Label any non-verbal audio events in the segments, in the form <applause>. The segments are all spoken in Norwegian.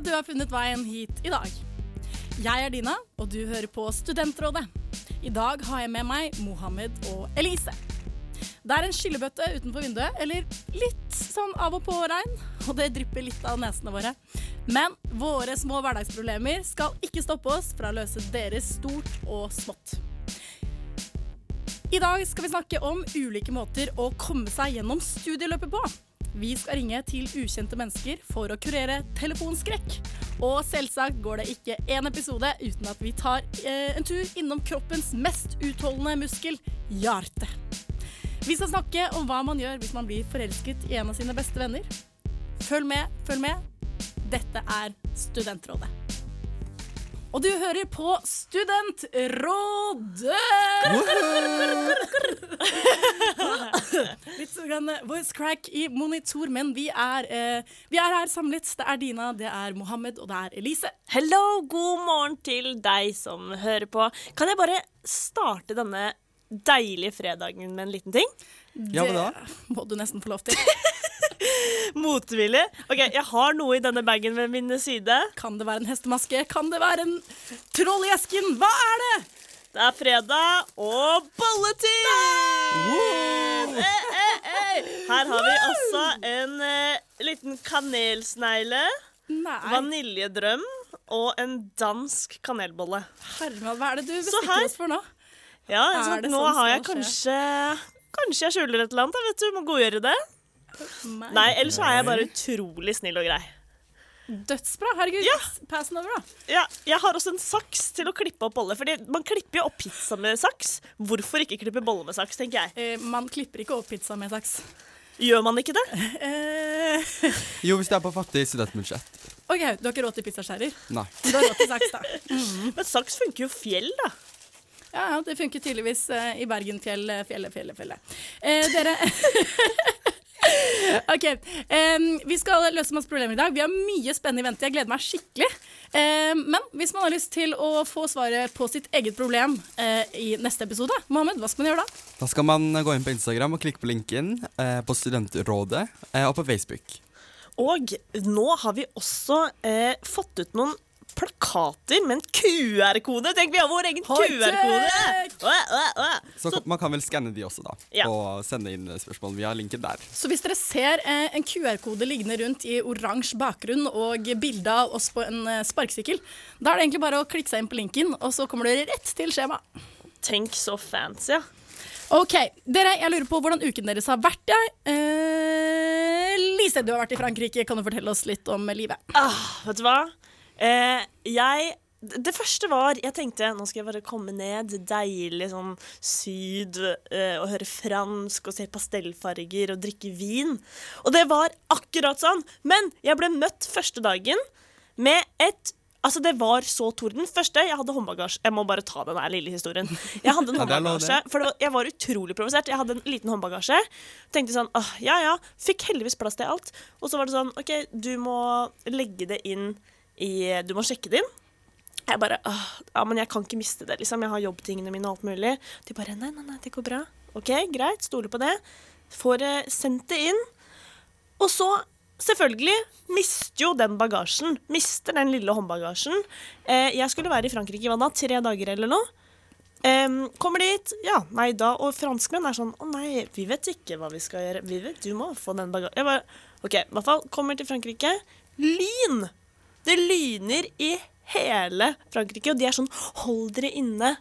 At du har funnet veien hit i dag. Jeg er Dina, og du hører på Studentrådet. I dag har jeg med meg Mohammed og Elise. Det er en skyllebøtte utenfor vinduet, eller litt sånn av og på regn, og det drypper litt av nesene våre. Men våre små hverdagsproblemer skal ikke stoppe oss fra å løse deres stort og smått. I dag skal vi snakke om ulike måter å komme seg gjennom studieløpet på. Vi skal ringe til ukjente mennesker for å kurere telefonskrekk. Og selvsagt går det ikke én episode uten at vi tar eh, en tur innom kroppens mest utholdende muskel, hjertet. Vi skal snakke om hva man gjør hvis man blir forelsket i en av sine beste venner. Følg med, følg med. Dette er Studentrådet. Og du hører på Studentrådet! Litt sånn voice crack i monitor, men vi er, eh, vi er her samlet. Det er Dina, det er Mohammed og det er Elise. Hello, god morgen til deg som hører på. Kan jeg bare starte denne deilige fredagen med en liten ting? Ja, hva da? Det må du nesten få lov til. <laughs> <laughs> Motvillig. Ok, Jeg har noe i denne bagen ved min side. Kan det være en hestemaske? Kan det være en troll i esken? Hva er det? Det er fredag og bolletid! Eh, eh, eh. Her har vi altså en eh, liten kanelsnegle, Nei, vaniljedrøm og en dansk kanelbolle. Herman, hva er det du bestikker oss for nå? Ja, altså, nå sånn har jeg kanskje Kanskje jeg skjuler et eller annet. Vet du, Må godgjøre det. Nei, ellers så er jeg bare utrolig snill og grei. Dødsbra. Herregud, Ja. pass den over, da. Ja, jeg har også en saks til å klippe opp boller. Fordi man klipper jo opp pizza med saks. Hvorfor ikke klippe boller med saks, tenker jeg. Eh, man klipper ikke opp pizza med saks. Gjør man ikke det? Eh, Jo, hvis det er på fattig studentbudsjett. OK, du har ikke råd til pizzaskjærer? Nei. Du har råd til saks, da. <laughs> Men saks funker jo fjell, da. Ja, ja, det funker tydeligvis eh, i Bergenfjell, eh, fjellet, fjellet, fjellet. Eh, dere <laughs> OK. Um, vi skal løse masse problemer i dag. Vi har mye spennende i vente. Jeg gleder meg skikkelig. Um, men hvis man har lyst til å få svaret på sitt eget problem uh, i neste episode, Mohammed, hva skal man gjøre da? Da skal man gå inn på Instagram og klikke på linken uh, på Studentrådet uh, og på Facebook. Og nå har vi også eh, fått ut noen plakater med en QR-kode. Tenk, vi har vår egen QR-kode! åh. Så, man kan vel skanne de også, da. Ja. Og sende inn spørsmål via linken der. Så hvis dere ser eh, en QR-kode liggende rundt i oransje bakgrunn og bilde av oss på en eh, sparkesykkel, da er det egentlig bare å klikke seg inn på linken, og så kommer dere rett til skjemaet. Tenk så fancy, ja. OK, dere, jeg lurer på hvordan uken deres har vært, jeg. Eh, Lise, du har vært i Frankrike. Kan du fortelle oss litt om livet? Ah, vet du hva? Eh, jeg Det første var Jeg tenkte nå skal jeg bare komme ned, deilig sånn syd, eh, og høre fransk og se pastellfarger og drikke vin. Og det var akkurat sånn. Men jeg ble møtt første dagen med et Altså, det var så torden. Første, jeg hadde håndbagasje. Jeg må bare ta den lille historien. Jeg hadde en <laughs> håndbagasje, for var, jeg var utrolig provosert. Jeg hadde en liten håndbagasje. Tenkte sånn, ah, ja ja. Fikk heldigvis plass til alt. Og så var det sånn, OK, du må legge det inn i Du må sjekke det inn. Jeg bare Ja, men jeg kan ikke miste det, liksom. Jeg har jobbtingene mine og alt mulig. De bare Nei, nei, nei, det går bra. OK, greit. Stoler på det. Får eh, sendt det inn. Og så, selvfølgelig, mister jo den bagasjen. Mister den lille håndbagasjen. Eh, jeg skulle være i Frankrike hva da? Tre dager eller noe. Em, kommer dit, ja, nei da, og franskmenn er sånn Å nei, vi vet ikke hva vi skal gjøre. Vi vet, Du må få den bagasjen. Jeg bare OK, i hvert fall. Kommer til Frankrike. Lyn! Det lyner i hele Frankrike, og de er sånn Hold dere inne.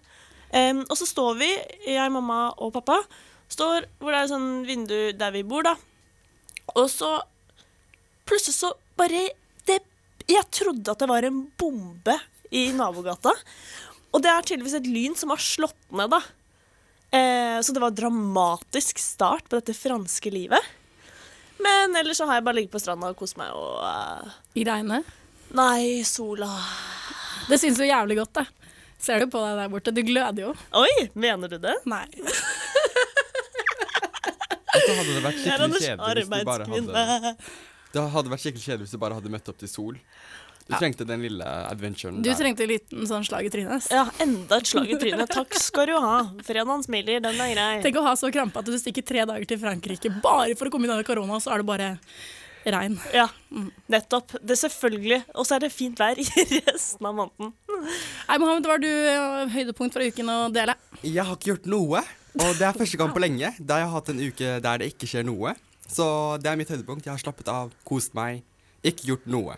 Um, og så står vi, jeg, mamma og pappa, står hvor det er sånn vindu der vi bor, da. Og så plutselig så bare det, Jeg trodde at det var en bombe i nabogata. Og det er tydeligvis et lyn som har slått ned, da. Eh, så det var en dramatisk start på dette franske livet. Men ellers så har jeg bare ligget på stranda og kost meg og uh, I regnet? Nei, sola Det syns jo jævlig godt, det. Ser du på deg der borte? Du gløder jo. Oi, mener du det? Nei. Og hadde det vært skikkelig kjedelig hvis du bare hadde. Det hadde vært skikkelig kjedelig hvis du bare hadde møtt opp til sol. Du trengte den lille adventuren Du der. trengte en liten sånn slag i trynet. Ja, enda et slag i trynet. Takk skal du ha. Fredagen smiler, den er grei. Tenk å ha så krampe at du stikker tre dager til Frankrike bare for å komme unna korona, så er det bare regn. Ja, nettopp. Det er selvfølgelig. Og så er det fint vær i <laughs> resten av måneden. Nei, Mohammed, hva har du eh, høydepunkt fra uken å dele? Jeg har ikke gjort noe, og det er første gang på lenge da jeg har hatt en uke der det ikke skjer noe. Så det er mitt høydepunkt. Jeg har slappet av, kost meg, ikke gjort noe.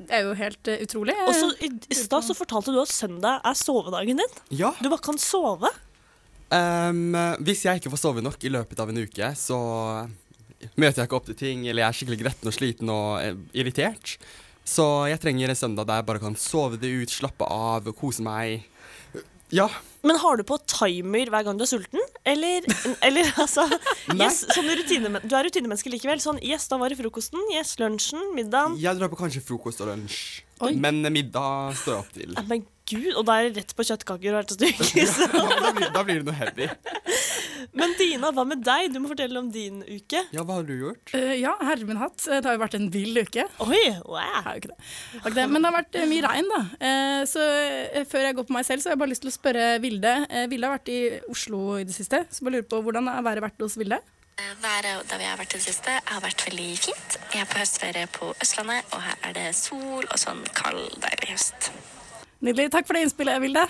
Det er jo helt uh, utrolig. Og så i, i stad så fortalte du at søndag er sovedagen din. Ja, Du bare kan sove. Um, hvis jeg ikke får sove nok i løpet av en uke, så møter jeg ikke opp til ting, eller jeg er skikkelig gretten og sliten og eh, irritert. Så jeg trenger en søndag der jeg bare kan sove det ut, slappe av, kose meg. Ja. Men har du på timer hver gang du er sulten? Eller, eller altså <laughs> yes, sånn rutinemen Du er rutinemenneske likevel. Sånn yes, da var det frokosten. Yes, lunsjen. Middagen. Jeg drar på kanskje frokost og lunsj, Oi. men middag står jeg opp til. Men gud, og da er det rett på kjøttkaker og ertestykker. <laughs> så- da, blir, da blir det noe heavy. Men Dina, hva med deg? Du må fortelle om din uke. Ja, hva har du gjort? Uh, ja, herre min hatt. Det har jo vært en vill uke. Oi, Det wow. jo ikke det. Det det. Men det har vært eh, mye regn, da. Uh, så eh, før jeg går på meg selv, så har jeg bare lyst til å spørre Vilde. Uh, Vilde har vært i Oslo i det siste, så bare lurer på hvordan har været vært hos Vilde? Eh, Været da vi har vært i det siste, har vært veldig fint. Jeg er på høstferie på Østlandet, og her er det sol og sånn kald, deilig høst. Nydelig. Takk for det innspillet, Vilde.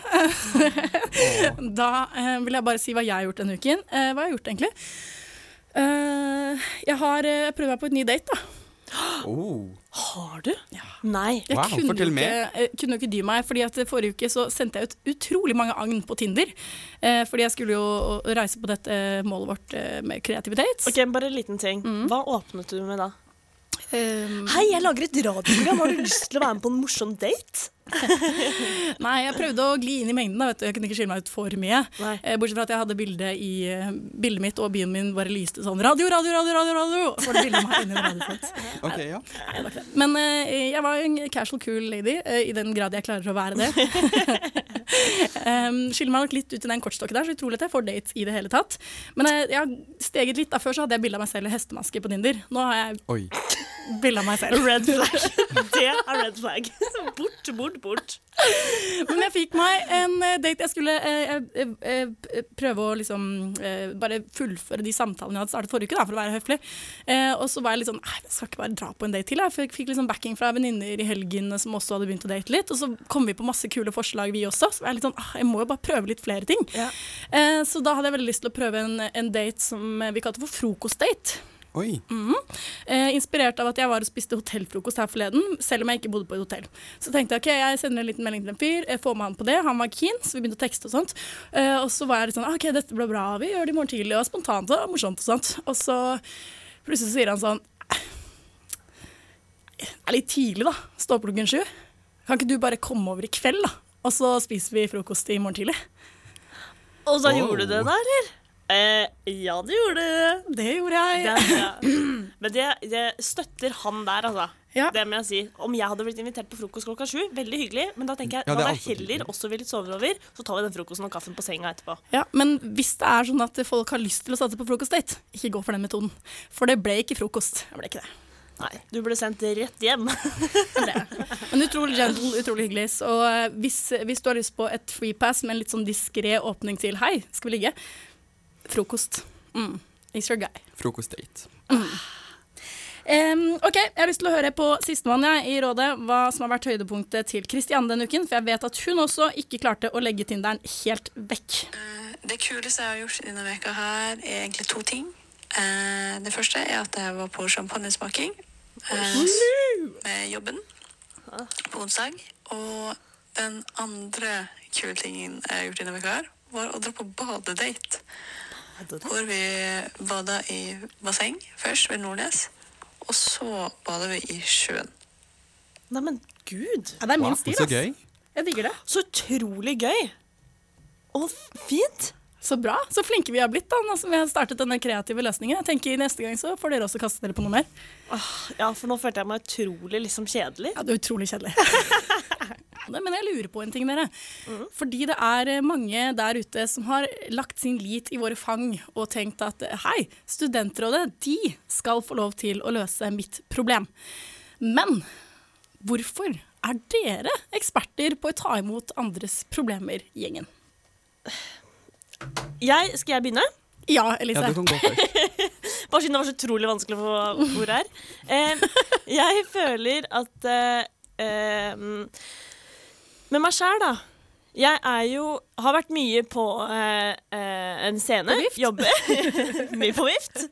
<laughs> da eh, vil jeg bare si hva jeg har gjort denne uken. Eh, hva har jeg gjort, egentlig? Eh, jeg har uh, prøvd meg på et ny date, da. Oh. Har du? Nei. Jeg Wow, kunne, ikke, eh, kunne jo ikke dy meg, fordi at forrige uke så sendte jeg ut utrolig mange agn på Tinder. Eh, fordi jeg skulle jo reise på dette målet vårt eh, med kreativitet. Ok, Bare en liten ting. Hva åpnet du med da? Um, Hei, jeg lager et radioprogram. Har du lyst til å være med på en morsom date? <laughs> Nei, jeg prøvde å gli inn i mengden. Da, vet du. Jeg kunne ikke skille meg ut for mye. Nei. Eh, bortsett fra at jeg hadde bilde i eh, bildet mitt, og byen min bare lyste sånn Radio, radio, radio, radio! radio så var det bilde av meg inni radioen. <laughs> Okay, ja. Men eh, jeg var en casual cool lady, i den grad jeg klarer å være det. um, <laughs> skiller meg nok litt ut i den kortstokken der, så utrolig at jeg får dates i det hele tatt. Men jeg har steget litt. da Før så hadde jeg bilde av meg selv i hestemaske på Tinder. Nå har jeg bilde av meg selv. Red flag. Det er red flag. Bort, bort, bort. Men jeg fikk meg en eh, date. Jeg skulle eh, eh, eh, prøve å liksom eh, bare fullføre de samtalene jeg hadde startet forrige uke, da, for å være høflig. Og så var jeg litt sånn Nei, jeg skal ikke bare dra på en date til. Jeg fikk, fikk liksom backing fra venninner i helgen som også hadde begynt å date litt. Og så kom vi på masse kule forslag, vi også. Så var jeg litt sånn ah, Jeg må jo bare prøve litt flere ting. Ja. Så da hadde jeg veldig lyst til å prøve en, en date som vi kalte for frokostdate. Oi. Eh, inspirert av at jeg var og spiste hotellfrokost her forleden, selv om jeg ikke bodde på et hotell. Så tenkte jeg ok, jeg sender en liten melding til en fyr, jeg får med han på det. Han var keen, så vi begynte å tekste og sånt. Eh, og så var jeg litt sånn ok, dette blir bra, vi gjør det i morgen tidlig, og spontant og morsomt og sånt. Og så plutselig sier han sånn Det er litt tidlig, da. Stå opp klokken sju. Kan ikke du bare komme over i kveld, da? Og så spiser vi frokost i morgen tidlig. Og så Oh. gjorde du det da, eller? Eh, ja, du gjorde det. Det gjorde jeg. Det, ja. Men det, det støtter han der, altså. Ja. Det må jeg si. Om jeg hadde blitt invitert på frokost klokka sju, veldig hyggelig, men da tenker jeg Ja, det da er jeg heller også også litt sove over, så tar vi den frokosten og kaffen på senga etterpå. Ja, Men hvis det er sånn at folk har lyst til å satse på frokostdate, ikke gå for den metoden. For det ble ikke frokost. Det ble ikke det. Nei, du ble sendt rett hjem. <laughs> det, Men utrolig gentle, utrolig hyggelig. Så eh, hvis, hvis du har lyst på et freepass med en litt sånn diskré åpning til 'hei, skal vi ligge', frokost. Mm. It's your guy. Frokostdate. Em, ok, Jeg har lyst til å høre på sistemann jeg, i rådet, hva som har vært høydepunktet til Kristian denne uken. For jeg vet at hun også ikke klarte å legge Tinderen helt vekk. Eh, Det kuleste jeg har gjort denne veka her, er egentlig to ting. Uh, Det første er at jeg var på champagnesmaking uh, med jobben på onsdag. Og den andre kule tingen jeg har gjort denne veka her, var å dra på badedate. Hvor vi bada i basseng først ved Nordnes, og så bada vi i sjøen. Nei, men gud. Ja, det er min Wow, stil, så ass. gøy. Jeg digger det. Så utrolig gøy. Og fint. Så bra. Så flinke vi har blitt da, nå som vi har startet denne kreative løsningen. Jeg tenker Neste gang så får dere også kaste dere på noe mer. Ja, for nå følte jeg meg utrolig liksom kjedelig. Ja, du er utrolig kjedelig. <laughs> Men jeg lurer på en ting, dere. Fordi det er eh, mange der ute som har lagt sin lit i våre fang og tenkt at eh, hei, studentrådet, de skal få lov til å løse mitt problem. Men hvorfor er dere eksperter på å ta imot andres problemer, gjengen? Jeg, skal jeg begynne? Ja, Elise. Ja, du kan gå først. <laughs> Bare siden det var så utrolig vanskelig å få ord her. Eh, jeg føler at eh, eh, Med meg sjæl, da. Jeg er jo Har vært mye på eh, eh, en scene. På vift? Jobber. <laughs> mye på vift.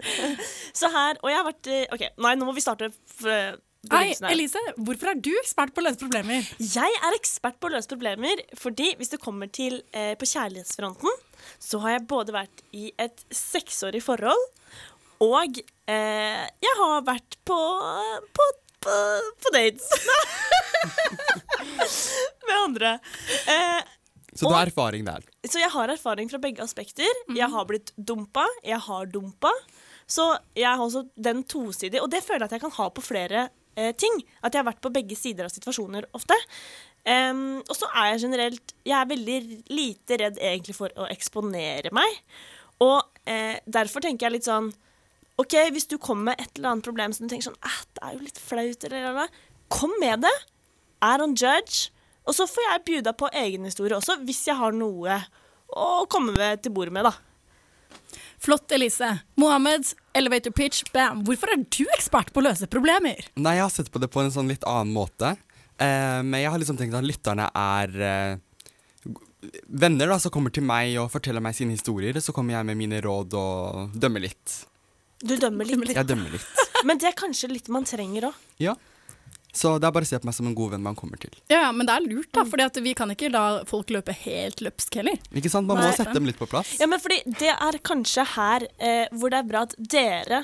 Så her Og jeg har vært eh, OK, nei, nå må vi starte. For, Nei. Elise, hvorfor er du ekspert på å løse problemer? Jeg er ekspert på å løse problemer, fordi hvis det kommer til eh, på kjærlighetsfronten, så har jeg både vært i et seksårig forhold, og eh, jeg har vært på, på, på, på dates. <laughs> Med andre. Eh, Så du har erfaring der. så jeg har erfaring fra begge aspekter. Jeg har blitt dumpa, jeg har dumpa. Så jeg har også den tosidige, og det føler jeg at jeg kan ha på flere eh, ting. At jeg har vært på begge sider av situasjoner ofte. Um, og så er jeg generelt Jeg er veldig lite redd egentlig for å eksponere meg. Og eh, derfor tenker jeg litt sånn OK, hvis du kommer med et eller annet problem som du tenker sånn eh, Det er jo litt flaut, eller, eller, eller Kom med det. I don't judge. Og så får jeg bjuda på egen historie også, hvis jeg har noe å komme med til bordet med, da. Flott, Elise. Mohammed, elevator pitch, bam. Hvorfor er du ekspert på å løse problemer? Nei, jeg har sett på det på en sånn litt annen måte. Eh, men jeg har liksom tenkt at lytterne er eh, venner da, som kommer til meg og forteller meg sine historier. Så kommer jeg med mine råd og dømmer litt. Du dømmer litt. Jeg dømmer litt. <laughs> Men det er kanskje litt man trenger òg. Ja. Så det er bare å se på meg som en god venn man kommer til. Ja, ja, men det er lurt, da, for vi kan ikke la folk løpe helt løpsk heller. Ikke sant? Man må Nei. sette dem litt på plass. Ja, men fordi det er kanskje her eh, hvor det er bra at dere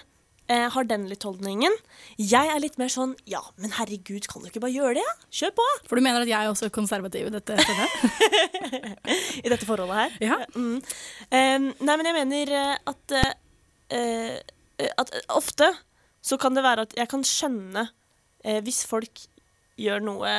eh, har den litt holdningen. Jeg er litt mer sånn ja, men herregud, kan du ikke bare gjøre det? Ja? Kjør på! For du mener at jeg er også konservativ i dette stedet? <laughs> <laughs> I dette forholdet her. Ja. Mm. Eh, nei, men jeg mener eh, at eh, eh, At ofte så kan det være at jeg kan skjønne eh, hvis folk gjør noe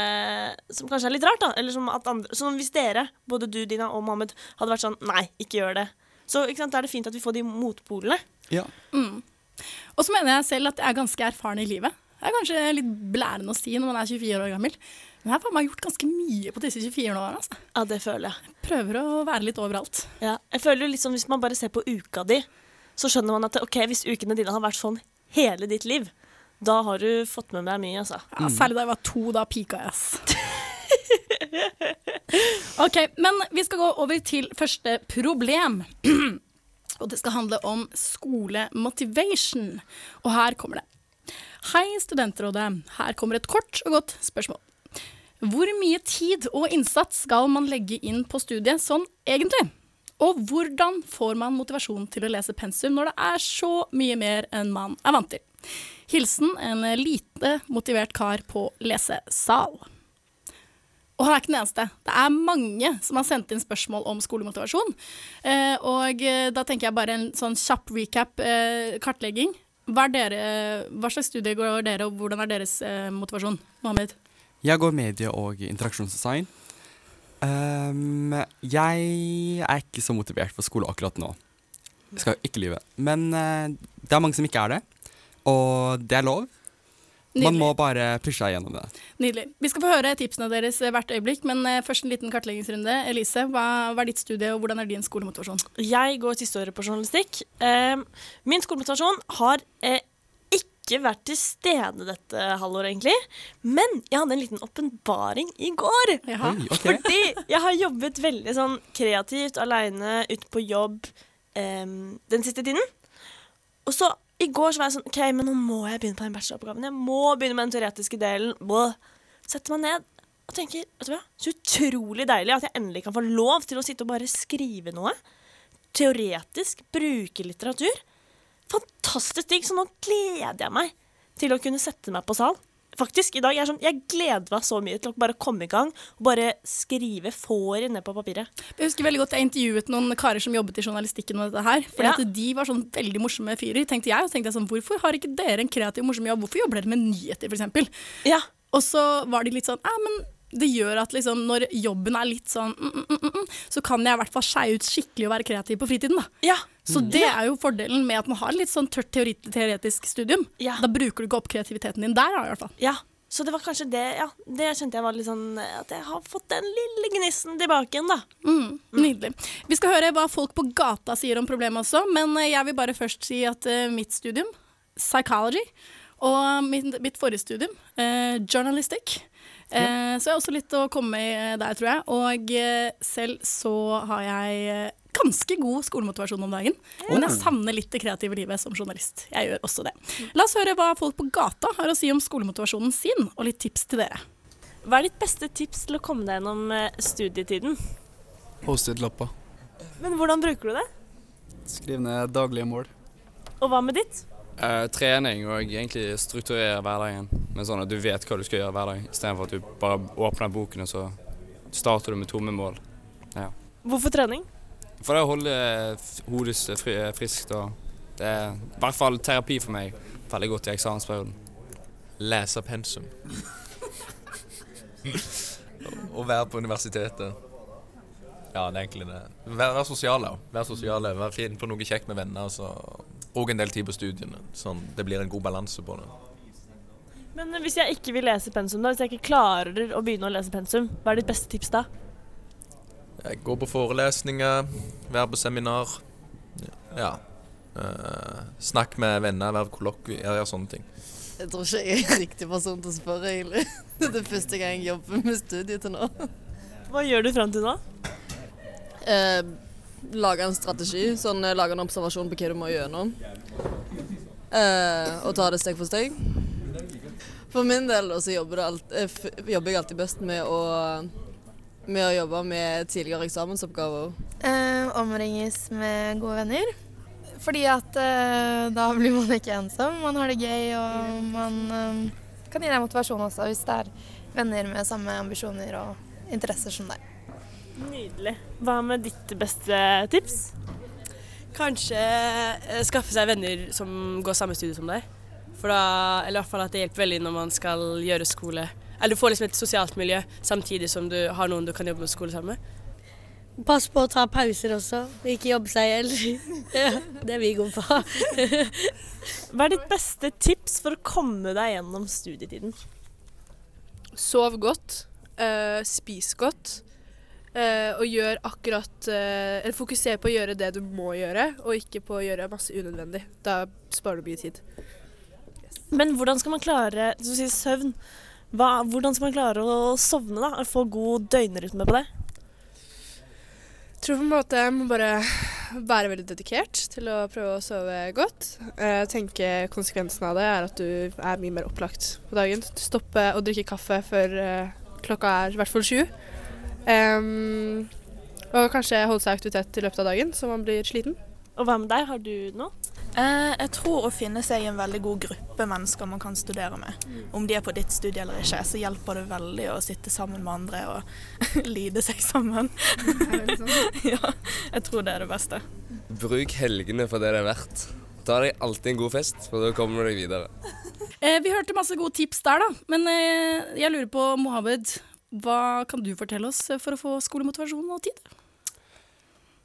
som kanskje er litt rart, da. Eller som at andre Som hvis dere, både du, Dina og Mohammed, hadde vært sånn Nei, ikke gjør det. Så ikke sant, da er det fint at vi får de motpolene. Ja. Og så mener jeg selv at jeg er ganske erfaren i livet. Det er kanskje litt blærende å si når man er 24 år gammel. Men jeg har faen meg gjort ganske mye på disse 24 årene. Altså. Ja, det føler jeg. Prøver å være litt overalt. Ja. Jeg føler jo litt sånn Hvis man bare ser på uka di, så skjønner man at ok, hvis ukene dine har vært sånn hele ditt liv, da har du fått med deg mye, altså. Ja, Særlig da jeg var to, da pika jeg, ass. <laughs> OK, men vi skal gå over til første problem. <clears throat> Og det skal handle om skolemotivation. Og her kommer det. Hei, Studentrådet. Her kommer et kort og godt spørsmål. Hvor mye tid og innsats skal man legge inn på studiet sånn egentlig? Og hvordan får man motivasjon til å lese pensum når det er så mye mer enn man er vant til? Hilsen en lite motivert kar på lesesal. Og han er ikke den eneste. Det er mange som har sendt inn spørsmål om skolemotivasjon. Eh, og eh, da tenker jeg bare en sånn kjapp recap, eh, kartlegging. Hva, hva slags studie går dere, og hvordan er deres motivasjon? Mohammed? Jeg går medie- og interaksjonsdesign. Ehm, jeg er ikke så motivert for skole akkurat nå. Jeg skal ikke lyve. Men uh, det er mange som ikke er det, og det er lov. Man må bare pushe seg gjennom det. Nydelig. Vi skal få høre tipsene deres hvert øyeblikk, men eh, først en liten kartleggingsrunde. Elise, hva, hva er ditt studie, og hvordan er din skolemotivasjon? Jeg går siste året på journalistikk. Uh, min skolemotivasjon har eh, ikke vært til stede dette halvåret, egentlig. Men jeg hadde en liten åpenbaring i går. Jaha. Oi, ok. Fordi jeg har jobbet veldig sånn kreativt, aleine, ute på jobb um, den siste tiden. Og så i går så var jeg sånn OK, men nå må jeg begynne på den bacheloroppgaven. Jeg må begynne med den teoretiske delen. Blah. Setter meg ned og tenker vet du hva, så utrolig deilig at jeg endelig kan få lov til å sitte og bare skrive noe. Teoretisk. Bruke litteratur. Fantastisk digg. Så nå gleder jeg meg til å kunne sette meg på sal. Faktisk, i dag, jeg, sånn, jeg gleder meg så mye til å bare komme i gang og bare skrive fåret ned på papiret. Jeg husker veldig godt jeg intervjuet noen karer som jobbet i journalistikken med dette her. Fordi Ja. at de var sånn veldig morsomme fyrer, tenkte jeg. Og tenkte jeg sånn, hvorfor har ikke dere en kreativ, morsom jobb? Hvorfor jobber dere med nyheter, eksempel? Ja, Og så var de litt sånn, ja, men det gjør at liksom, når jobben er litt sånn, mm, mm, mm, mm, så kan jeg i hvert fall skeie ut skikkelig og være kreativ på fritiden, da. ja, Så det er jo fordelen med at man har litt sånn tørt teoretisk studium. Ja. Da bruker du ikke opp kreativiteten din der, i hvert fall. ja. Så det var kanskje det, ja. Det kjente jeg var litt sånn At jeg har fått den lille gnissen tilbake igjen, da. Mm, nydelig. Vi skal høre hva folk på gata sier om problemet også, men eh, jeg vil bare først si at uh, mitt studium, psychology, og mitt, mitt forrige studium, uh, journalistic, ja. så jeg har også litt å komme eh, der, tror jeg. Og eh, selv så har jeg eh, ganske god skolemotivasjon om dagen, men jeg savner litt det kreative livet som journalist. Jeg gjør også det. La oss høre hva folk på gata har å si om skolemotivasjonen sin, og litt tips til dere. Hva er ditt beste tips til å komme deg gjennom eh, studietiden? Post-it-lapper. Men hvordan bruker du det? Skriv ned daglige mål. Og hva med ditt? Eh, trening og egentlig strukturere hverdagen. Men sånn at du vet hva du skal gjøre hver dag, istedenfor at du bare åpner boken og så starter du med tomme mål. Hvorfor trening? For det å holde hodet friskt og Det er i hvert fall terapi for meg. Veldig godt i eksamensperioden. Lese pensum. Å være på universitetet. Ja, det er egentlig det. Vær, vær sosiale. Vær sosiale. Vær fin på noe kjekt med venner. Så Bruk en del tid på studiene. Sånn det blir en god balanse på det. Men eh, hvis jeg ikke vil lese pensum, da, hvis jeg ikke klarer å begynne å lese pensum, hva er ditt beste tips da? Jeg går på forelesninger, være på seminar. Ja. Uh, snakk med venner, være på kollokvie, gjøre sånne ting. Jeg tror ikke jeg er riktig person til å spørre, egentlig. <laughs> Det er første gang jeg jobber med studiet til nå. Hva gjør du fram til nå? Eh, lage en strategi, sånn eh, lage en observasjon på hva du må gjennom. Eh, og ta det steg for steg. For min del så jobber, det alt, eh, jobber jeg alltid best med å, med å jobbe med tidligere eksamensoppgaver. Eh, omringes med gode venner. Fordi at eh, da blir man ikke ensom, man har det gøy, og man eh, kan gi deg motivasjon også hvis det er venner med samme ambisjoner og interesser som deg. Nydelig. Hva med ditt beste tips? Kanskje eh, skaffe seg venner som går samme studie som deg. For da, eller i hvert fall at det hjelper veldig når man skal gjøre skole. Eller du får liksom et sosialt miljø samtidig som du har noen du kan jobbe med skole sammen med. Pass på å ta pauser også, ikke jobbe seg i hjel. <laughs> Ja, det er vi gode på. Hva er ditt beste tips for å komme deg gjennom studietiden? Sov godt, eh, spis godt, eh, og gjør akkurat eh, Eller fokuser på å gjøre det du må gjøre, og ikke på å gjøre masse unødvendig. Da sparer du mye tid. Men hvordan skal man klare du sier søvn, hva, hvordan skal man klare å sovne? da? Få god døgnrytme på det? Jeg tror på en måte jeg må bare være veldig dedikert til å prøve å sove godt. Jeg tenker konsekvensen av det er at du er mye mer opplagt på dagen. Stoppe å drikke kaffe før eh, klokka er i hvert fall sju. Um, og kanskje holde seg i aktivitet i løpet av dagen, så man blir sliten. Og hva med deg, har du noe? Eh, jeg tror å finne seg en veldig god gruppe mennesker man kan studere med. Om de er på ditt studie eller ikke, så hjelper det veldig å sitte sammen med andre og <laughs> lide seg sammen. <laughs> ja, jeg tror det er det beste. Bruk helgene for det det er verdt. Ta deg alltid en god fest, for da kommer du deg videre. Eh, vi hørte masse gode tips der, da. Men eh, jeg lurer på, Mohammed, hva kan du fortelle oss for å få skolemotivasjon og tid?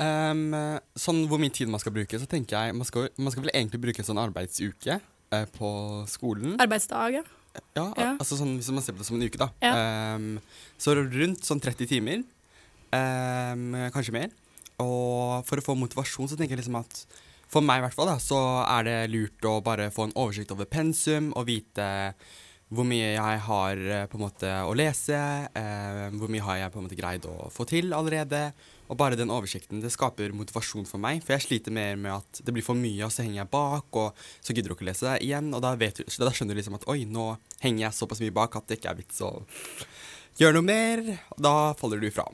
Ehm, sånn hvor mye tid man skal bruke, så tenker jeg man skal, man skal vel egentlig bruke en sånn arbeidsuke uh, på skolen. Arbeidsdag, ja. Ja, Ja. altså sånn, Hvis man ser på det som en uke, da. Ja. Um, så rundt sånn 30 timer. um, kanskje mer. Og for å få motivasjon, så tenker jeg liksom at for meg i hvert fall, da, så er det lurt å bare få en oversikt over pensum og vite hvor mye jeg har eh, på en måte å lese, eh, hvor mye har jeg på en måte greid å få til allerede. Og bare den oversikten det skaper motivasjon for meg. For jeg sliter mer med at det blir for mye, og så henger jeg bak, og så gidder du ikke å lese det igjen. Og da, vet du, da skjønner du liksom at oi, nå henger jeg såpass mye bak at det ikke er vits å gjøre noe mer. Og da faller du ifra.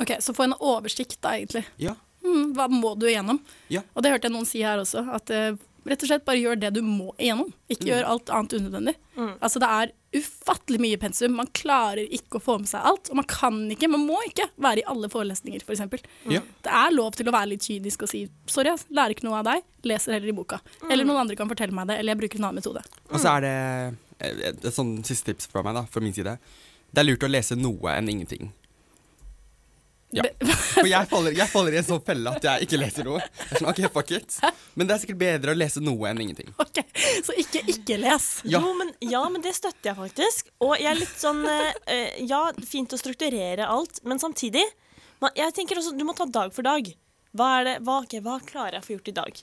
Ok, Så få en oversikt, da, egentlig. Ja. Mm, hva må du igjennom? Ja. Og det hørte jeg noen si her også, at eh, rett og slett bare gjør det du må igjennom. Ikke Mm. gjør alt annet unødvendig. Mm. Altså Det er ufattelig mye pensum. Man klarer ikke å få med seg alt. Og man kan ikke, man må ikke være i alle forelesninger, f.eks. For eksempel. Ja. det er lov til å være litt kynisk og si sorry, jeg lærer ikke noe av deg, leser heller i boka. Eller noen andre kan fortelle meg det, eller jeg bruker en annen metode. Og så er det et, et, et sånn siste tips fra meg, da, fra min side. Det er lurt å lese noe enn ingenting. Ja. <laughs> For jeg faller, jeg faller i en sånn felle at jeg ikke leser noe. Jeg sånn, okay, fuck it. <laughs> Men det er sikkert bedre å lese noe enn ingenting. Ok, Så ikke ikke les. Ja. Jo, men, ja, men det støtter jeg faktisk. Og jeg er litt sånn eh, eh, Ja, fint å strukturere alt, men samtidig man, Jeg tenker også du må ta dag for dag. Hva, er det, hva, okay, hva klarer jeg å få gjort i dag?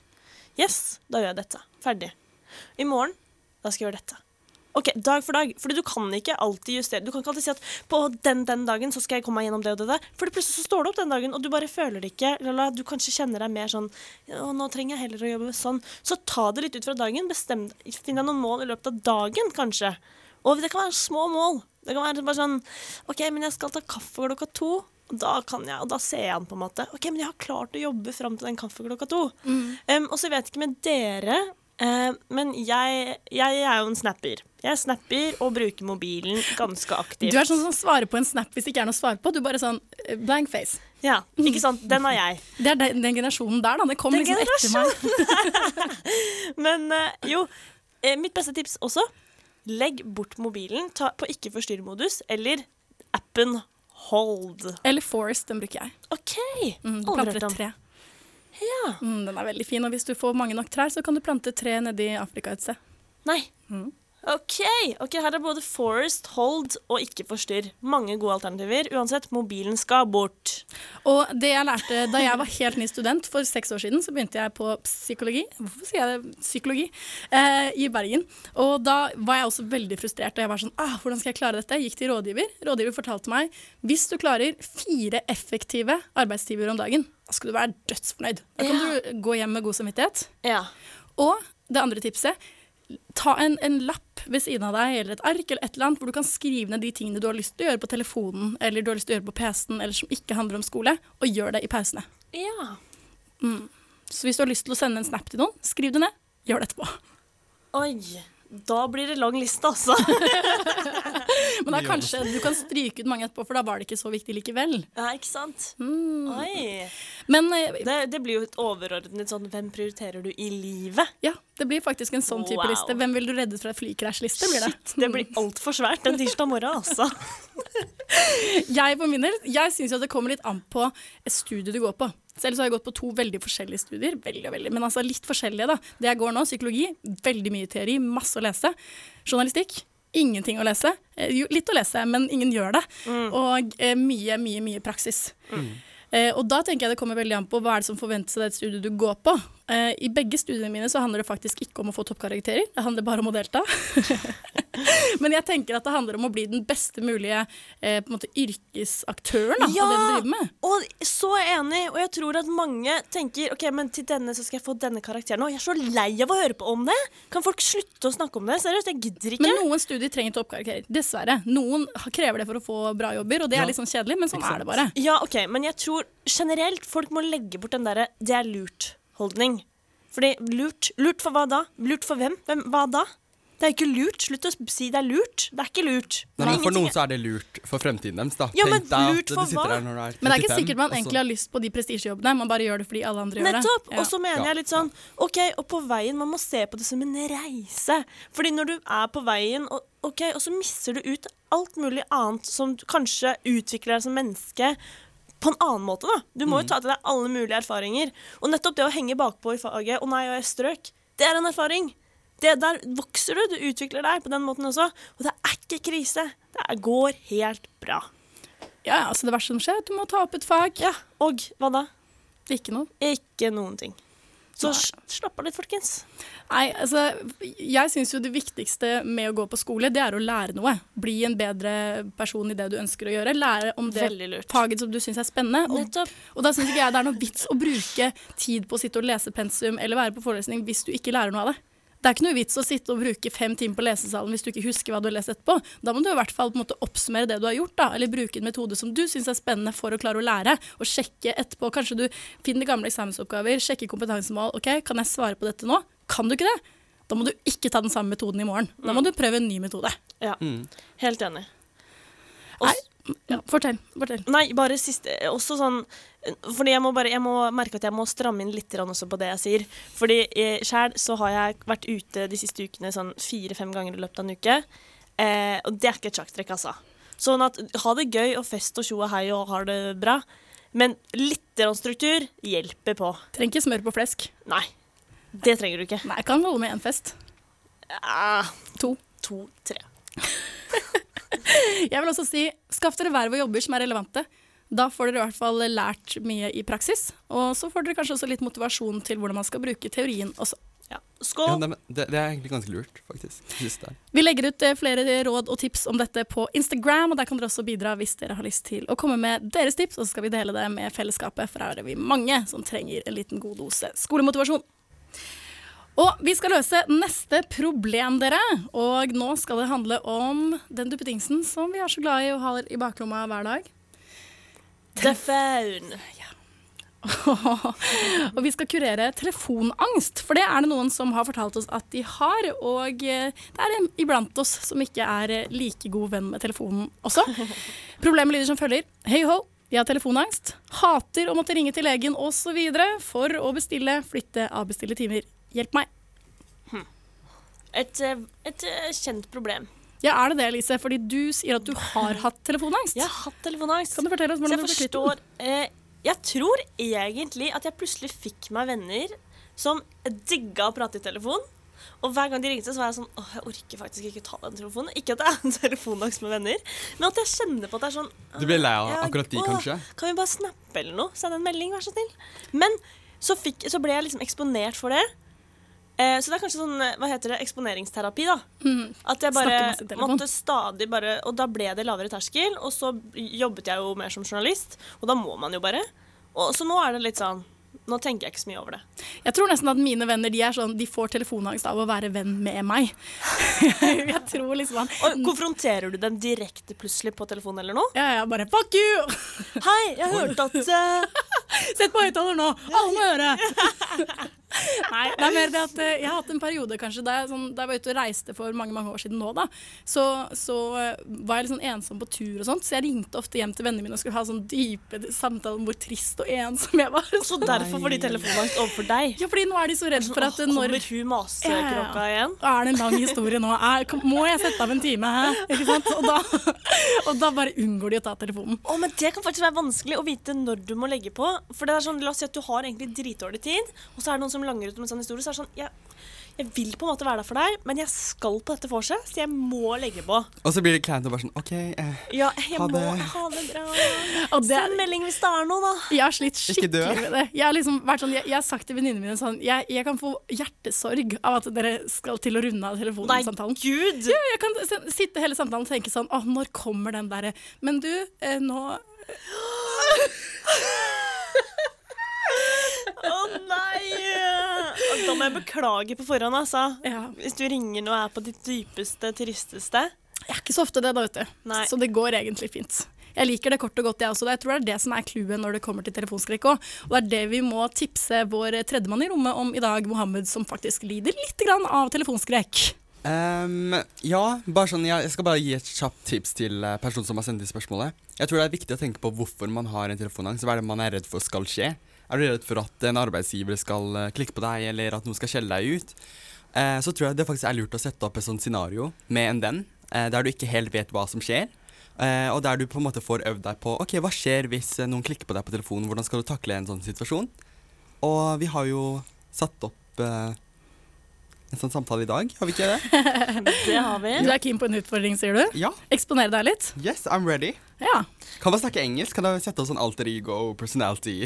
Yes, da gjør jeg dette. Ferdig. I morgen, da skal jeg gjøre dette. Ok, Dag for dag. Fordi du kan ikke alltid justere. Du kan ikke alltid si at på den den dagen så skal jeg komme meg gjennom det og det der. For plutselig så står det opp den dagen, og du bare føler det ikke. Lala, du kanskje kjenner deg mer sånn Å, nå trenger jeg heller å jobbe sånn. Så ta det litt ut fra dagen. Bestem Finn deg noen mål i løpet av dagen, kanskje. Og det kan være små mål. Det kan være bare sånn OK, men jeg skal ta kaffe klokka to. Og da kan jeg, og da ser jeg den på en måte. OK, men jeg har klart å jobbe fram til den kaffe klokka to. Um, og så vet jeg ikke med dere, men jeg, jeg er jo en snapper. Jeg snapper og bruker mobilen ganske aktivt. Du er sånn som svarer på en snap hvis det ikke er noe å svare på. Du bare sånn eh, blank face. Ja, ikke sant? Den er jeg. <laughs> Det er den, den generasjonen der, da. Det kom Den liksom etter meg. <laughs> Men eh, jo, eh, mitt beste tips også. Legg bort mobilen ta på ikke forstyrr-modus, eller appen Hold. Eller Forest, den bruker jeg. OK. Mm, Aldri hørt om. tre. Ja. Mm, den er veldig fin, og hvis du får mange nok trær, så kan du plante tre nedi Afrika et sted. Nei. OK. ok, Her er både Forest, Hold og ikke forstyrr. Mange gode alternativer. Uansett, mobilen skal bort. Og det jeg lærte da jeg var helt ny student for seks år siden, så begynte jeg på psykologi, hvorfor sier jeg det, psykologi, eh, i Bergen. Og da var jeg også veldig frustrert, og jeg var sånn, ah, hvordan skal jeg klare dette? Jeg gikk til rådgiver. Rådgiver fortalte meg, hvis du klarer fire effektive arbeidstimer om dagen, da skal du være dødsfornøyd. Da kan du gå hjem med god samvittighet. Ja. Og det andre tipset, ta en, en lapp ved siden av deg, eller et ark, eller et eller annet, hvor du kan skrive ned de tingene du har lyst til å gjøre på telefonen, eller du har lyst til å gjøre på PC-en, eller som ikke handler om skole, og gjør det i pausene. Ja. Mm. Så hvis du har lyst til å sende en snap til noen, skriv det ned, gjør det etterpå. Oi. Da blir det lang liste, altså. <laughs> Men da kanskje du kan stryke ut mange etterpå, for da var det ikke så viktig likevel. Ja, ikke sant? Mm. Oi. Men eh, det, det blir jo et overordnet sånn Hvem prioriterer du i livet? Ja, det blir faktisk en sånn type Wow. liste. Hvem vil du redde fra et flykrasj-liste, blir det. Shit, det blir altfor svært en tirsdag morgen, altså. <laughs> Jeg på min del, jeg syns jo at det kommer litt an på et studie du går på. Selv så har jeg gått på to veldig forskjellige studier. Veldig, veldig, Men altså litt forskjellige, da. Det jeg går nå, psykologi, veldig mye teori, masse å lese. Journalistikk, ingenting å lese. Eh, Jo, litt å lese, men ingen gjør det. Og eh, mye, mye, mye praksis. Eh, og da tenker jeg det kommer veldig an på hva er det som forventes av det studiet du går på. Eh, I begge studiene mine så handler det faktisk ikke om å få toppkarakterer, det handler bare om å delta. <laughs> <laughs> Men jeg tenker at det handler om å bli den beste mulige eh, måte yrkesaktøren da, av det du driver med. og så enig. Og jeg tror at mange tenker ok, men til denne så skal jeg få denne karakteren. Og jeg er så lei av å høre på om det. Kan folk slutte å snakke om det? Seriøst, jeg gidder ikke. Men noen studier trenger toppkarakterer. Dessverre. Noen krever det for å få bra jobber, og det Ja. er litt sånn kjedelig, men sånn er det bare. Ja, ok, men jeg tror generelt folk må legge bort den derre 'det er lurt'-holdning. Fordi lurt Lurt for hva da? Lurt for hvem? hvem? Hva da? Det er ikke lurt. Slutt å si det er lurt. Det er ikke lurt. Nei, men for noen så er det lurt for fremtiden deres, da. Ja, men Tenk deg lurt at for hva? der når du er 35. Men det er ikke sikkert man egentlig har lyst på de prestisjejobbene, man bare gjør det fordi alle andre gjør det. Nettopp! Ja. Og så mener jeg litt sånn OK, og på veien Man må se på det som en reise. Fordi når du er på veien, og, ok, og så mister du ut alt mulig annet som du kanskje utvikler deg som menneske på en annen måte, da. Du må jo Mm. ta til deg alle mulige erfaringer. Og nettopp det å henge bakpå i faget 'Å nei, og jeg strøk', det er en erfaring. Det Der vokser du, du utvikler deg på den måten også. Og det er ikke krise. Det går helt bra. Ja, altså Det verste som skjer, er at du må ta opp et fag. Ja, Og hva da? Ikke noe. Ikke noen ting. Så slapp av litt, folkens. Nei, altså, jeg syns jo det viktigste med å gå på skole, det er å lære noe. Bli en bedre person i det du ønsker å gjøre. Lære om det faget som du syns er spennende. Og, og da syns ikke jeg det er noe vits å bruke tid på å sitte og lese pensum eller være på forelesning hvis du ikke lærer noe av det. Det er ikke noe vits å sitte og bruke fem timer på lesesalen hvis du ikke husker hva du har lest etterpå. Da må du i hvert fall på en måte oppsummere det du har gjort, da, eller bruke en metode som du syns er spennende for å klare å lære, og sjekke etterpå. Kanskje du finner gamle eksamensoppgaver, sjekker kompetansemål. OK, kan jeg svare på dette nå? Kan du ikke det? Da må du ikke ta den samme metoden i morgen. Da må du prøve en ny metode. Ja, helt enig. Nei, ja, fortell. fortell. Nei, bare siste Også sånn Fordi jeg må bare Jeg må merke at jeg må stramme inn litt også på det jeg sier. Fordi eh, sjæl så har jeg vært ute de siste ukene sånn fire-fem ganger i løpet av en uke. Eh, og det er ikke et sjakktrekk, altså. Sånn at ha det gøy og fest og tjo og hei og har det bra. Men litt struktur hjelper på. Trenger ikke smør på flesk. Nei. Det trenger du ikke. Nei, jeg kan holde med én fest. Ja. to. To, tre. <laughs> <laughs> Jeg vil også si, skaff dere verv og jobber som er relevante. Da får dere i hvert fall lært mye i praksis. Og så får dere kanskje også litt motivasjon til hvordan man skal bruke teorien også. Skål! Ja, det, det, det er egentlig ganske lurt, faktisk. Det. Vi legger ut eh, flere råd og tips om dette på Instagram, og der kan dere også bidra hvis dere har lyst til å komme med deres tips, og så skal vi dele det med fellesskapet, for her er vi mange som trenger en liten god dose skolemotivasjon. Og vi skal løse neste problem, dere. Og nå skal det handle om den duppedingsen som vi er så glad i å ha i baklomma hver dag. Telefon. <laughs> Ja. og vi skal kurere telefonangst, for det er det noen som har fortalt oss at de har. Og eh, det er en iblant oss som ikke er eh, like god venn med telefonen også. <laughs> Problemet lyder som følger. Hei ho, jeg har telefonangst. Hater å måtte ringe til legen osv. for å bestille, flytte, avbestille timer. Hjelp meg. Et, eh, et eh, kjent problem. Ja, er det det, Elise? Fordi du sier at du har hatt telefonangst. Jeg har hatt telefonangst. Kan du fortelle oss hvordan du ble kvitt den? eh, Jeg tror egentlig at jeg plutselig fikk meg venner som digga å prate i telefon. Og hver gang de ringte, så var jeg sånn Åh, jeg orker faktisk ikke ta den telefonen. Ikke at jeg har telefonangst med venner, men at jeg kjenner på at det er sånn Du blir lei av ja, akkurat de, kanskje? Kan vi bare snappe eller noe? Send en melding, vær så snill. Men så, fikk, så ble jeg liksom eksponert for det. Eh, så det er kanskje sånn, eh, hva heter det, eksponeringsterapi, da. At jeg bare måtte stadig bare Og da ble det lavere terskel, og så jobbet jeg jo mer som journalist, og da må man jo bare. Og så nå er det litt sånn Nå tenker jeg ikke så mye over det. Jeg tror nesten at mine venner de er sånn, de får telefonangst av å være venn med meg. <laughs> jeg tror liksom han Og konfronterer du dem direkte plutselig på telefonen eller noe? Ja, ja, bare fuck you! Hei, jeg hørte at uh... <laughs> Sett på høyttaler nå! Alle må høre! <laughs> <laughs> Nei, det er mer det at eh, jeg har hatt en periode kanskje da jeg, sånn, da jeg var ute og reiste for mange mange år siden nå, da, så, så eh, var jeg litt sånn ensom på tur og sånt, så jeg ringte ofte hjem til vennene mine og skulle ha sånn dype samtaler om hvor trist og ensom jeg var. Så derfor får de telefonangst overfor deg? Ja, fordi nå er de så redd for at når Kommer hun masekrokka igjen? Er det en lang historie nå? Er, må jeg sette av en time? Ikke sant? Og da, og da bare unngår de å ta telefonen. Å, men Det kan faktisk være vanskelig å vite når du må legge på. For det er sånn, La oss si at du har egentlig dritdårlig tid, og så er det noen som langer ut om en sånn historie. Så er det sånn jeg, jeg vil på en måte være der for deg, men jeg skal på dette vorset, så jeg må legge på. Og så blir det kleint og bare sånn OK, eh, Ja, jeg Ha må det. ha det bra. <laughs> Og det- Send melding hvis det er noe, da. Jeg har slitt skikkelig med det. Jeg har, liksom vært sånn, jeg, jeg har sagt til venninnene mine sånn jeg, jeg kan få hjertesorg av at dere skal til å runde av telefonsamtalen. Nei, gud! Ja, jeg kan sitte hele samtalen og tenke sånn Å, når kommer den derre Men du, eh, nå Å nei! Og Da må jeg beklage på forhånd, altså. Hvis du ringer og er på ditt dypeste, tristeste. Jeg er ikke så ofte det, da, vet du. Nei. Så det går egentlig fint. Jeg liker det kort og godt, jeg også. Jeg tror det er det som er clouet når det kommer til telefonskrekk òg. Og det er det vi må tipse vår tredjemann i rommet om i dag, Mohammed, som faktisk lider litt grann av telefonskrekk. Um, ja, bare sånn, jeg, jeg skal bare gi et kjapt tips til eh, personen som har sendt inn spørsmålet. Jeg tror det er viktig å tenke på hvorfor man har en telefonangst. Hva er det man er redd for skal skje? Er du redd for at en arbeidsgiver skal eh, klikke på deg, eller at noen skal skjelle deg ut? Eh, så tror jeg det faktisk er lurt å sette opp et sånt scenario med en venn, eh, der du ikke helt vet hva som skjer. Eh, og der du på en måte får øvd deg på ok, hva skjer hvis eh, noen klikker på deg på telefonen. Hvordan skal du takle en sånn situasjon? Og vi har jo satt opp eh, en sånn samtale i dag, har vi ikke det? <laughs> Det har vi. Du er keen på en utfordring, sier du? Ja. Eksponere deg litt? Yes, I'm ready. Ja. Kan man snakke engelsk? Kan vi sette opp sånn alter ego personality?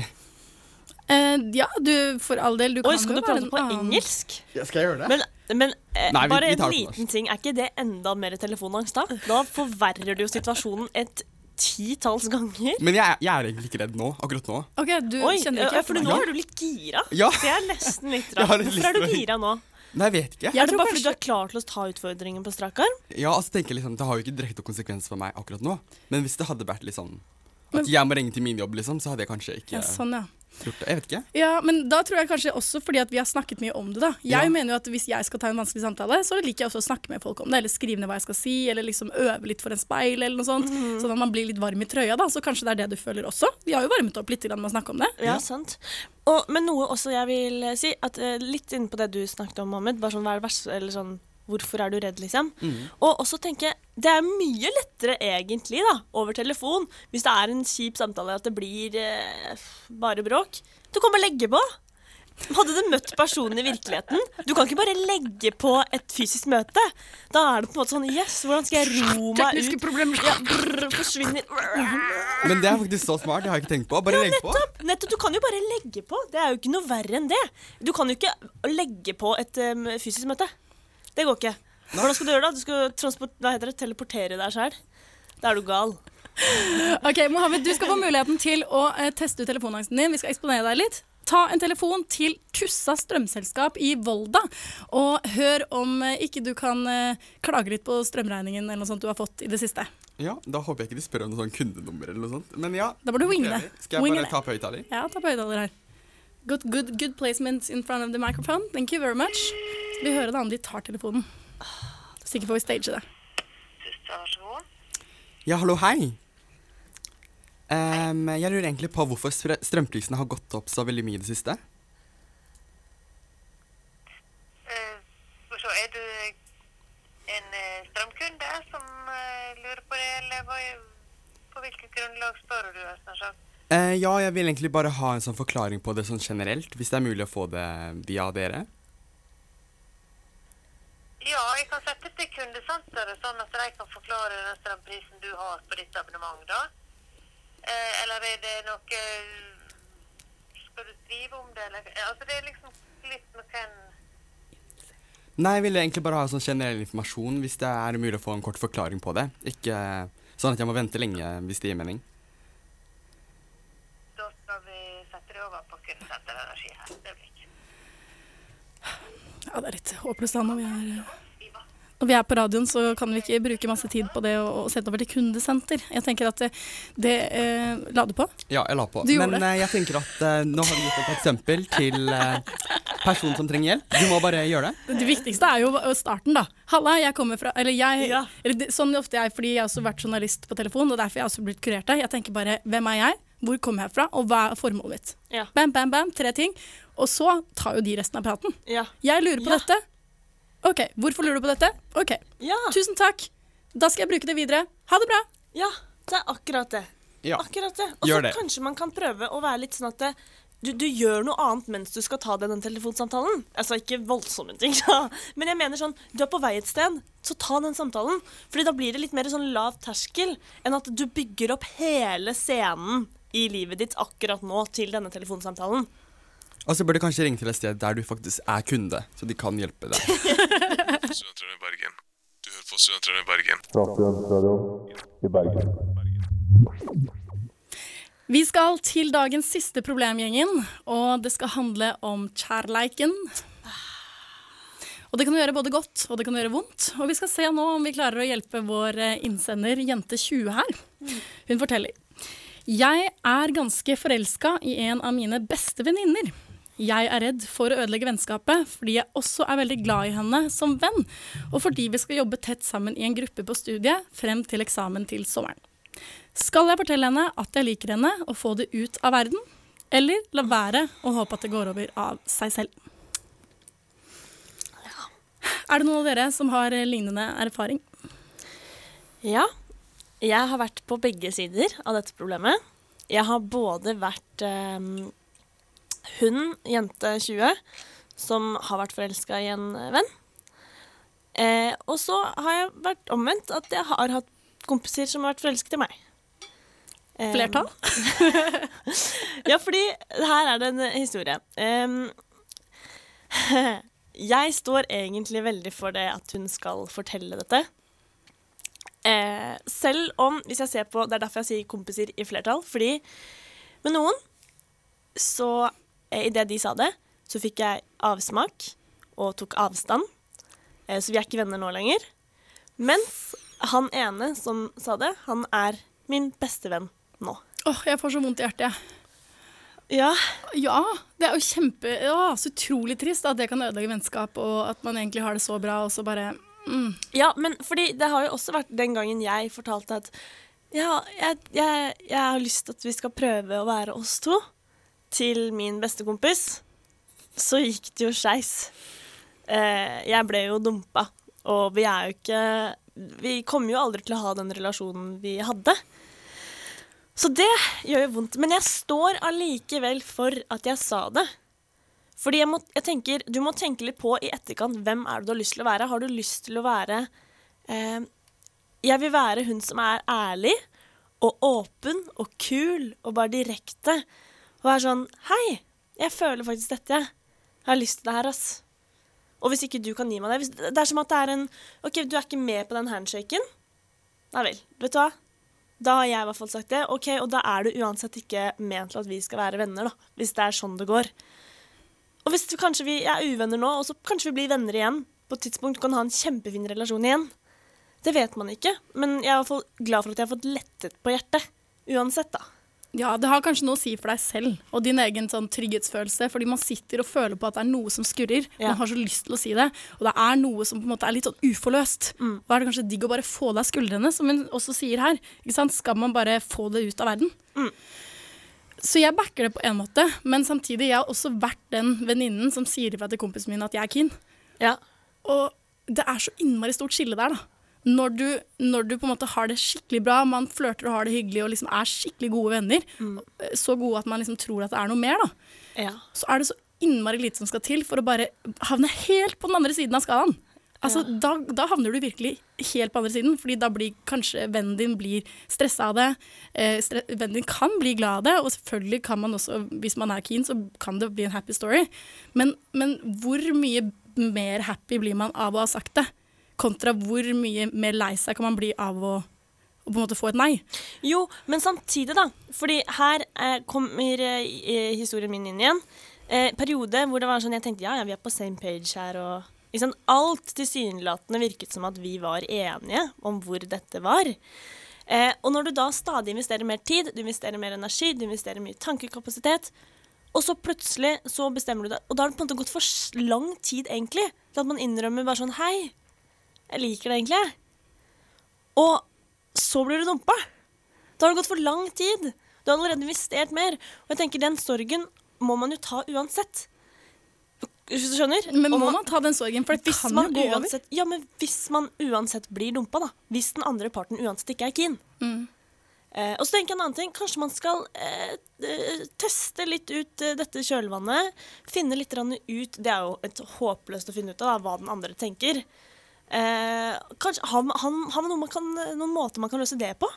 Eh, ja, du, for all del. Du Oi, kan skal jo du prate en på annen- engelsk? Ja, skal jeg gjøre det? Men, men eh, Nei, vi- bare vi en liten ting. Er ikke det enda mer telefonangst, da? Da forverrer du jo situasjonen et titalls ganger. Men jeg, jeg er egentlig ikke redd nå, akkurat nå. Ok, du Oi, kjenner ikke for nå er du litt gira. Ja. Det er nesten litt <laughs> rart. Hvorfor er du gira nå? Nei, jeg vet ikke. er det bare fordi du er klar til å ta utfordringen på strak arm? Ja, altså tenker jeg liksom, Det har jo ikke direkte konsekvenser for meg akkurat nå. Men hvis det hadde vært litt sånn at jeg må ringe til min jobb, liksom, så hadde jeg kanskje ikke Ja, sånn, ja. Gjort det. Jeg vet ikke. Ja, men da tror jeg kanskje også fordi at vi har snakket mye om det, da. Jeg Ja. mener jo at hvis jeg skal ta en vanskelig samtale, så liker jeg også å snakke med folk om det, eller skrive ned hva jeg skal si, eller liksom øve litt for en speil, eller noe sånt. Sånn at man blir litt varm i trøya, da. Så kanskje det er det du føler også. Vi har jo varmet opp litt med å snakke om det. Ja, sant. Og, men noe også jeg vil si, at eh, litt inne på det du snakket om, Mohammed, bare sånn hva er det verste, eller sånn Hvorfor er du redd, liksom? Mm. Og også tenke Det er mye lettere egentlig da, over telefon hvis det er en kjip samtale at det blir eh, bare bråk. Du kan bare legge på. Hadde du møtt personen i virkeligheten Du kan ikke bare legge på et fysisk møte. Da er det på en måte sånn Yes, hvordan skal jeg ro meg ut? Tekniske problemer. Ja, brr, forsvinner Men det er faktisk så smart. Det har jeg ikke tenkt på. Bare legg på. Nettopp, Du kan jo bare legge på. Det er jo ikke noe verre enn det. Du kan jo ikke legge på et um, fysisk møte. Det går ikke. Hvordan skal du gjøre det? Du skal transport, hva heter det? teleportere deg sjøl. Da er du gal. Ok, Mohammed, du skal få muligheten til å eh, teste ut telefonangsten din. Vi skal eksponere deg litt. Ta en telefon til Tussa strømselskap i Volda, og hør om eh, ikke du kan eh, klage litt på strømregningen eller noe sånt du har fått i det siste. Ja, Da håper jeg ikke de spør om noe sånn kundenummer eller noe sånt. Men ja. Da må du winge det. Skal jeg bare ta på høyttaler? Ja, ta på høyttaler her. Good, good, good placement in front of the microphone. Thank you very much. Så vi hører da om de tar telefonen. Sikker på å stage det. Ja, hallo, hei. Um, jeg lurer egentlig på hvorfor strø- strømprisene har gått opp så veldig mye i det siste. Og så er du en eh, strømkunde som eh, lurer på det, eller på hvilket grunnlag spør du? Sjakk? Eh, ja, jeg vil egentlig bare ha en sånn forklaring på det sånn generelt, hvis det er mulig å få det via dere. Ja, jeg kan sette til kundesenteret, sånn at de kan forklare den strømprisen du har på ditt abonnement, da. Eh, eller er det noe Skal du skrive om det, eller Altså, det er liksom litt med hvem Nei, jeg ville egentlig bare ha sånn generell informasjon, hvis det er mulig å få en kort forklaring på det. Ikke sånn at jeg må vente lenge, hvis det gir mening. Da skal vi sette det over på kundesenteret energi her. Det blir ikke. Ja, det er litt håpløst da når vi er når vi er på radioen, så kan vi ikke bruke masse tid på det å, å sette over til kundesenter. Jeg tenker at det, det eh, La du på? Ja, jeg la på. Du Men eh, jeg tenker at eh, nå har vi gitt et eksempel til eh, personen som trenger hjelp. Du må bare gjøre det. Det viktigste er jo starten, da. Halla, jeg kommer fra Eller jeg eller Sånn ofte jeg, fordi jeg har også vært journalist på telefon, og derfor jeg har også blitt kurert der. Jeg tenker bare hvem er jeg, hvor kommer jeg fra, og hva er formålet mitt? Ja. Bam, bam, bam, tre ting. Og så tar jo de resten av praten. Ja. Jeg lurer på Ja. dette. OK, hvorfor lurer du på dette? OK, tusen takk. Da skal jeg bruke det videre. Ha det bra. Ja, det er akkurat det. Ja. Akkurat det. Og så kanskje man kan prøve å være litt sånn at det, du, du gjør noe annet mens du skal ta den telefonsamtalen. Altså ikke voldsomme ting, da. Men jeg mener sånn, du er på vei et sted, så ta den samtalen. Fordi da blir det litt mer sånn lav terskel enn at du bygger opp hele scenen i livet ditt akkurat nå til denne telefonsamtalen. Og jeg bør du kanskje ringe til et sted der du faktisk er kunde, så de kan hjelpe deg. <laughs> Studentradioen i Bergen. Du hører på Studentradioen i Bergen. Fra Studentradioen i Bergen. Vi skal til dagens siste problemgjengen, og det skal handle om kjærleiken. Og det kan gjøre både godt og det kan gjøre vondt. Og vi skal se nå om vi klarer å hjelpe vår eh, innsender Jente20 her. Hun forteller. Jeg er ganske forelska i en av mine beste venninner. Jeg er redd for å ødelegge vennskapet fordi jeg også er veldig glad i henne som venn, og fordi vi skal jobbe tett sammen i en gruppe på studiet frem til eksamen til sommeren. Skal jeg fortelle henne at jeg liker henne og få det ut av verden, eller la være å håpe at det går over av seg selv? Er det noen av dere som har lignende erfaring? Ja, jeg har vært på begge sider av dette problemet. Jeg har både vært eh, hun, jente 20, som har vært forelska i en venn. Eh, og så har jeg vært omvendt, at jeg har hatt kompiser som har vært forelsket i meg. Eh, Flertall? <laughs> ja, fordi her er det en historie. Eh, <laughs> jeg står egentlig veldig for det at hun skal fortelle dette. Eh, selv om, hvis jeg ser på Det er derfor jeg sier kompiser i flertall. Fordi med noen, så eh, Idet de sa det, så fikk jeg avsmak og tok avstand. Eh, så vi er ikke venner nå lenger. Mens han ene som sa det, han er min beste venn nå. Åh, jeg får så vondt i hjertet, jeg. Ja. Ja, det er jo kjempe ja, Så utrolig trist at det kan ødelegge vennskap, og at man egentlig har det så bra, og så bare mm. Ja, men fordi det har jo også vært den gangen jeg fortalte at ja, jeg, jeg, jeg har lyst til at vi skal prøve å være oss to, til min beste kompis. Så gikk det jo skeis. Eh, jeg ble jo dumpa Og vi er jo ikke Vi kommer jo aldri til å ha den relasjonen vi hadde. Så det gjør jo vondt. Men jeg står allikevel for at jeg sa det. Fordi jeg, må, jeg tenker, Du må tenke litt på i etterkant hvem er det du har lyst til å være. Har du lyst til å være eh, Jeg vil være hun som er ærlig og åpen og kul og bare direkte. Og er sånn Hei, jeg føler faktisk dette, jeg. Jeg har lyst til det her, ass. Og hvis ikke du kan gi meg det Det er som at det er en OK, du er ikke med på den handshaken. Nei vel. Vet du hva? Da har jeg i hvert fall sagt det. Ok, Og da er det uansett ikke ment til at vi skal være venner, da. Hvis det er sånn det går. Og hvis du, kanskje vi er uvenner nå, og så kanskje vi blir venner igjen på et tidspunkt, kan ha en kjempefin relasjon igjen. Det vet man ikke, men jeg er i hvert fall glad for at jeg har fått lettet på hjertet. Uansett, da. Ja, det har kanskje noe å si for deg selv og din egen sånn trygghetsfølelse. Fordi man sitter og føler på at det er noe som skurrer. Ja. Man har så lyst til å si det. Og det er noe som på en måte er litt sånn uforløst. Mm. Da er det kanskje digg å bare få det av skuldrene, som hun også sier her. Ikke sant? Skal man bare få det ut av verden? Mm. Så jeg backer det på en måte, men samtidig jeg har også vært den venninnen som sier ifra til kompisen min at jeg er keen. Ja. Og det er så innmari stort skille der, da. Når du, når du på en måte har det skikkelig bra, man flørter og har det hyggelig og liksom er skikkelig gode venner, så gode at man liksom tror at det er noe mer, da, Ja. så er det så innmari lite som skal til for å bare havne helt på den andre siden av skalaen. Altså, da, da havner du virkelig helt på andre siden, fordi da blir kanskje vennen din blir stressa av det. Eh, stre vennen din kan bli glad av det, og selvfølgelig kan man også, hvis man er keen, så kan det bli en happy story. Men, men hvor mye mer happy blir man av å ha sagt det, kontra hvor mye mer lei seg kan man bli av å, å på en måte få et nei? Jo, men samtidig, da. Fordi her eh, kommer eh, historien min inn igjen. Eh, periode hvor det var sånn jeg tenkte ja, ja, vi er på same page her. og liksom, Alt tilsynelatende virket som at vi var enige om hvor dette var. Eh, og når du da stadig investerer mer tid, du investerer mer energi, du investerer mye tankekapasitet, og så plutselig så bestemmer du deg Og da har det på en måte gått for lang tid, egentlig, til at man innrømmer bare sånn Hei, jeg liker det egentlig. Og så blir du dumpa. Da har det gått for lang tid. Du har allerede investert mer. Og jeg tenker den sorgen må man jo ta uansett. Hvis du skjønner? Men må man ta den sorgen, for det kan man jo gå over. uansett, Ja, men hvis man uansett blir dumpa, da. Hvis den andre parten uansett ikke er keen. Mm. Eh, og så tenker jeg en annen ting. Kanskje man skal eh, eh, teste litt ut eh, dette kjølvannet. Finne litt ut Det er jo et håpløst å finne ut av da, hva den andre tenker. Eh, kanskje, har, man- har, man noe man kan, noen måter man kan løse det på?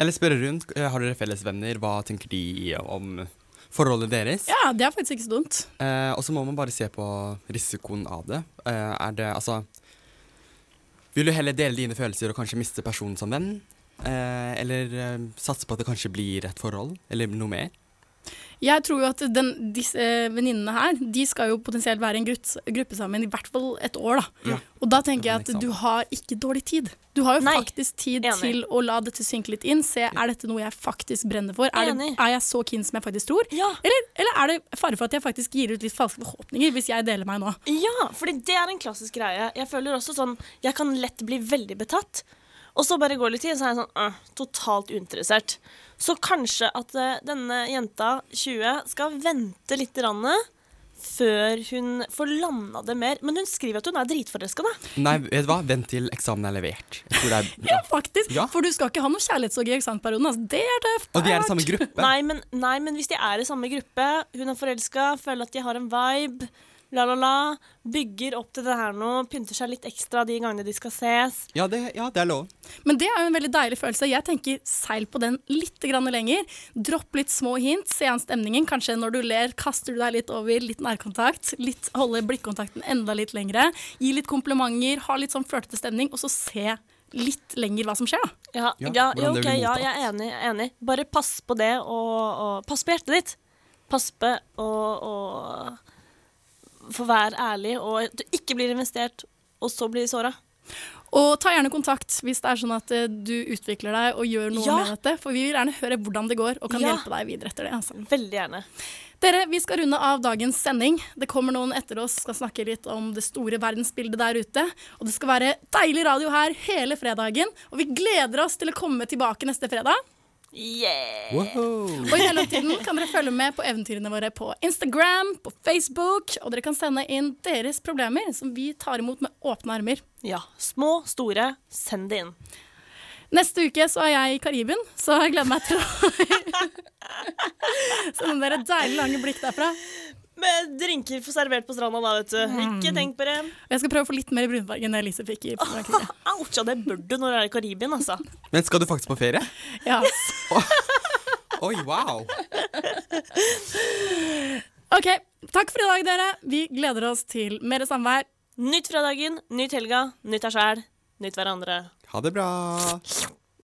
Eller spørre rundt. eh, Har dere felles venner? Hva tenker de om forholdet deres? Ja, det er faktisk ikke så dumt. Eh, og så må man bare se på risikoen av det. Eh, er det altså Vil du heller dele dine følelser og kanskje miste personen som venn? Eh, eller eh, satse på at det kanskje blir et forhold? Eller noe mer? Jeg tror jo at den, disse eh, venninnene her, de skal jo potensielt være i en gruppe, gruppe sammen i hvert fall et år. da. Ja. Og da tenker jeg at du har ikke dårlig tid. Du har jo Nei. faktisk tid Enig. til å la dette synke litt inn. Se, er dette noe jeg faktisk brenner for? Er, det, er jeg så keen som jeg faktisk tror? Eller, eller er det fare for at jeg faktisk gir ut litt falske forhåpninger hvis jeg deler meg nå? Ja, fordi det er en klassisk greie. Jeg føler også sånn Jeg kan lett bli veldig betatt. Og så bare går det litt tid, så er jeg sånn øh, totalt uinteressert. Så kanskje at eh, denne jenta, 20, skal vente litt rann, før hun får landa det mer. Men hun skriver at hun er dritforelska, da. Nei, vet du hva? Vent til eksamen er levert. Jeg tror det er. <laughs> Ja, faktisk. Ja. For du skal ikke ha noe kjærlighetssorg i eksamensperioden. Altså. Det er tøft. Og de er i samme gruppe. Nei men, nei, men hvis de er i samme gruppe, hun er forelska, føler at de har en vibe, la, la, la, bygger opp til det her nå, pynter seg litt ekstra de gangene de skal ses. Ja, det, ja, det er lov. Men det er jo en veldig deilig følelse. Jeg tenker seil på den litt grann lenger. Dropp litt små hint, se an stemningen. Kanskje når du ler, kaster du deg litt over, litt nærkontakt. Litt, holde blikkontakten enda litt lengre. Gi litt komplimenter, ha litt sånn flørtete stemning, og så se litt lenger hva som skjer, da. Ja, Ja, ja, ja, ok, ja, jeg er enig. Jeg er enig. Bare pass på det, og, og pass på hjertet ditt. Pass på og, å få være ærlig, og at du ikke blir investert, og så blir såra. Og ta gjerne kontakt hvis det er sånn at eh, du utvikler deg og gjør noe Ja. med dette. For vi vil gjerne høre hvordan det går, og kan Ja. hjelpe deg videre etter det. Altså. Veldig gjerne. Dere, vi skal runde av dagens sending. Det kommer noen etter oss, skal snakke litt om det store verdensbildet der ute. Og det skal være deilig radio her hele fredagen. Og vi gleder oss til å komme tilbake neste fredag. Yeah! Og i mellomtiden kan dere følge med på eventyrene våre på Instagram, på Facebook, og dere kan sende inn deres problemer, som vi tar imot med åpne armer. Ja. Små, store, send det inn. Neste uke så er jeg i Karibien, så jeg gleder meg til å <laughs> sende dere deilig lange blikk derfra. Med drinker for servert på stranda da, vet du. Ikke tenk på det. Jeg skal prøve å få litt mer brunfarge enn Elise fikk i <laughs> Frankrike. Ouch, det bør du når du er i Karibien, altså. <laughs> Men skal du faktisk på ferie? Ja. <laughs> Oi, wow. OK, takk for i dag, dere. Vi gleder oss til mer samvær. Nytt fredagen, nytt helga, nytt deg sjæl, nytt hverandre. Ha det bra.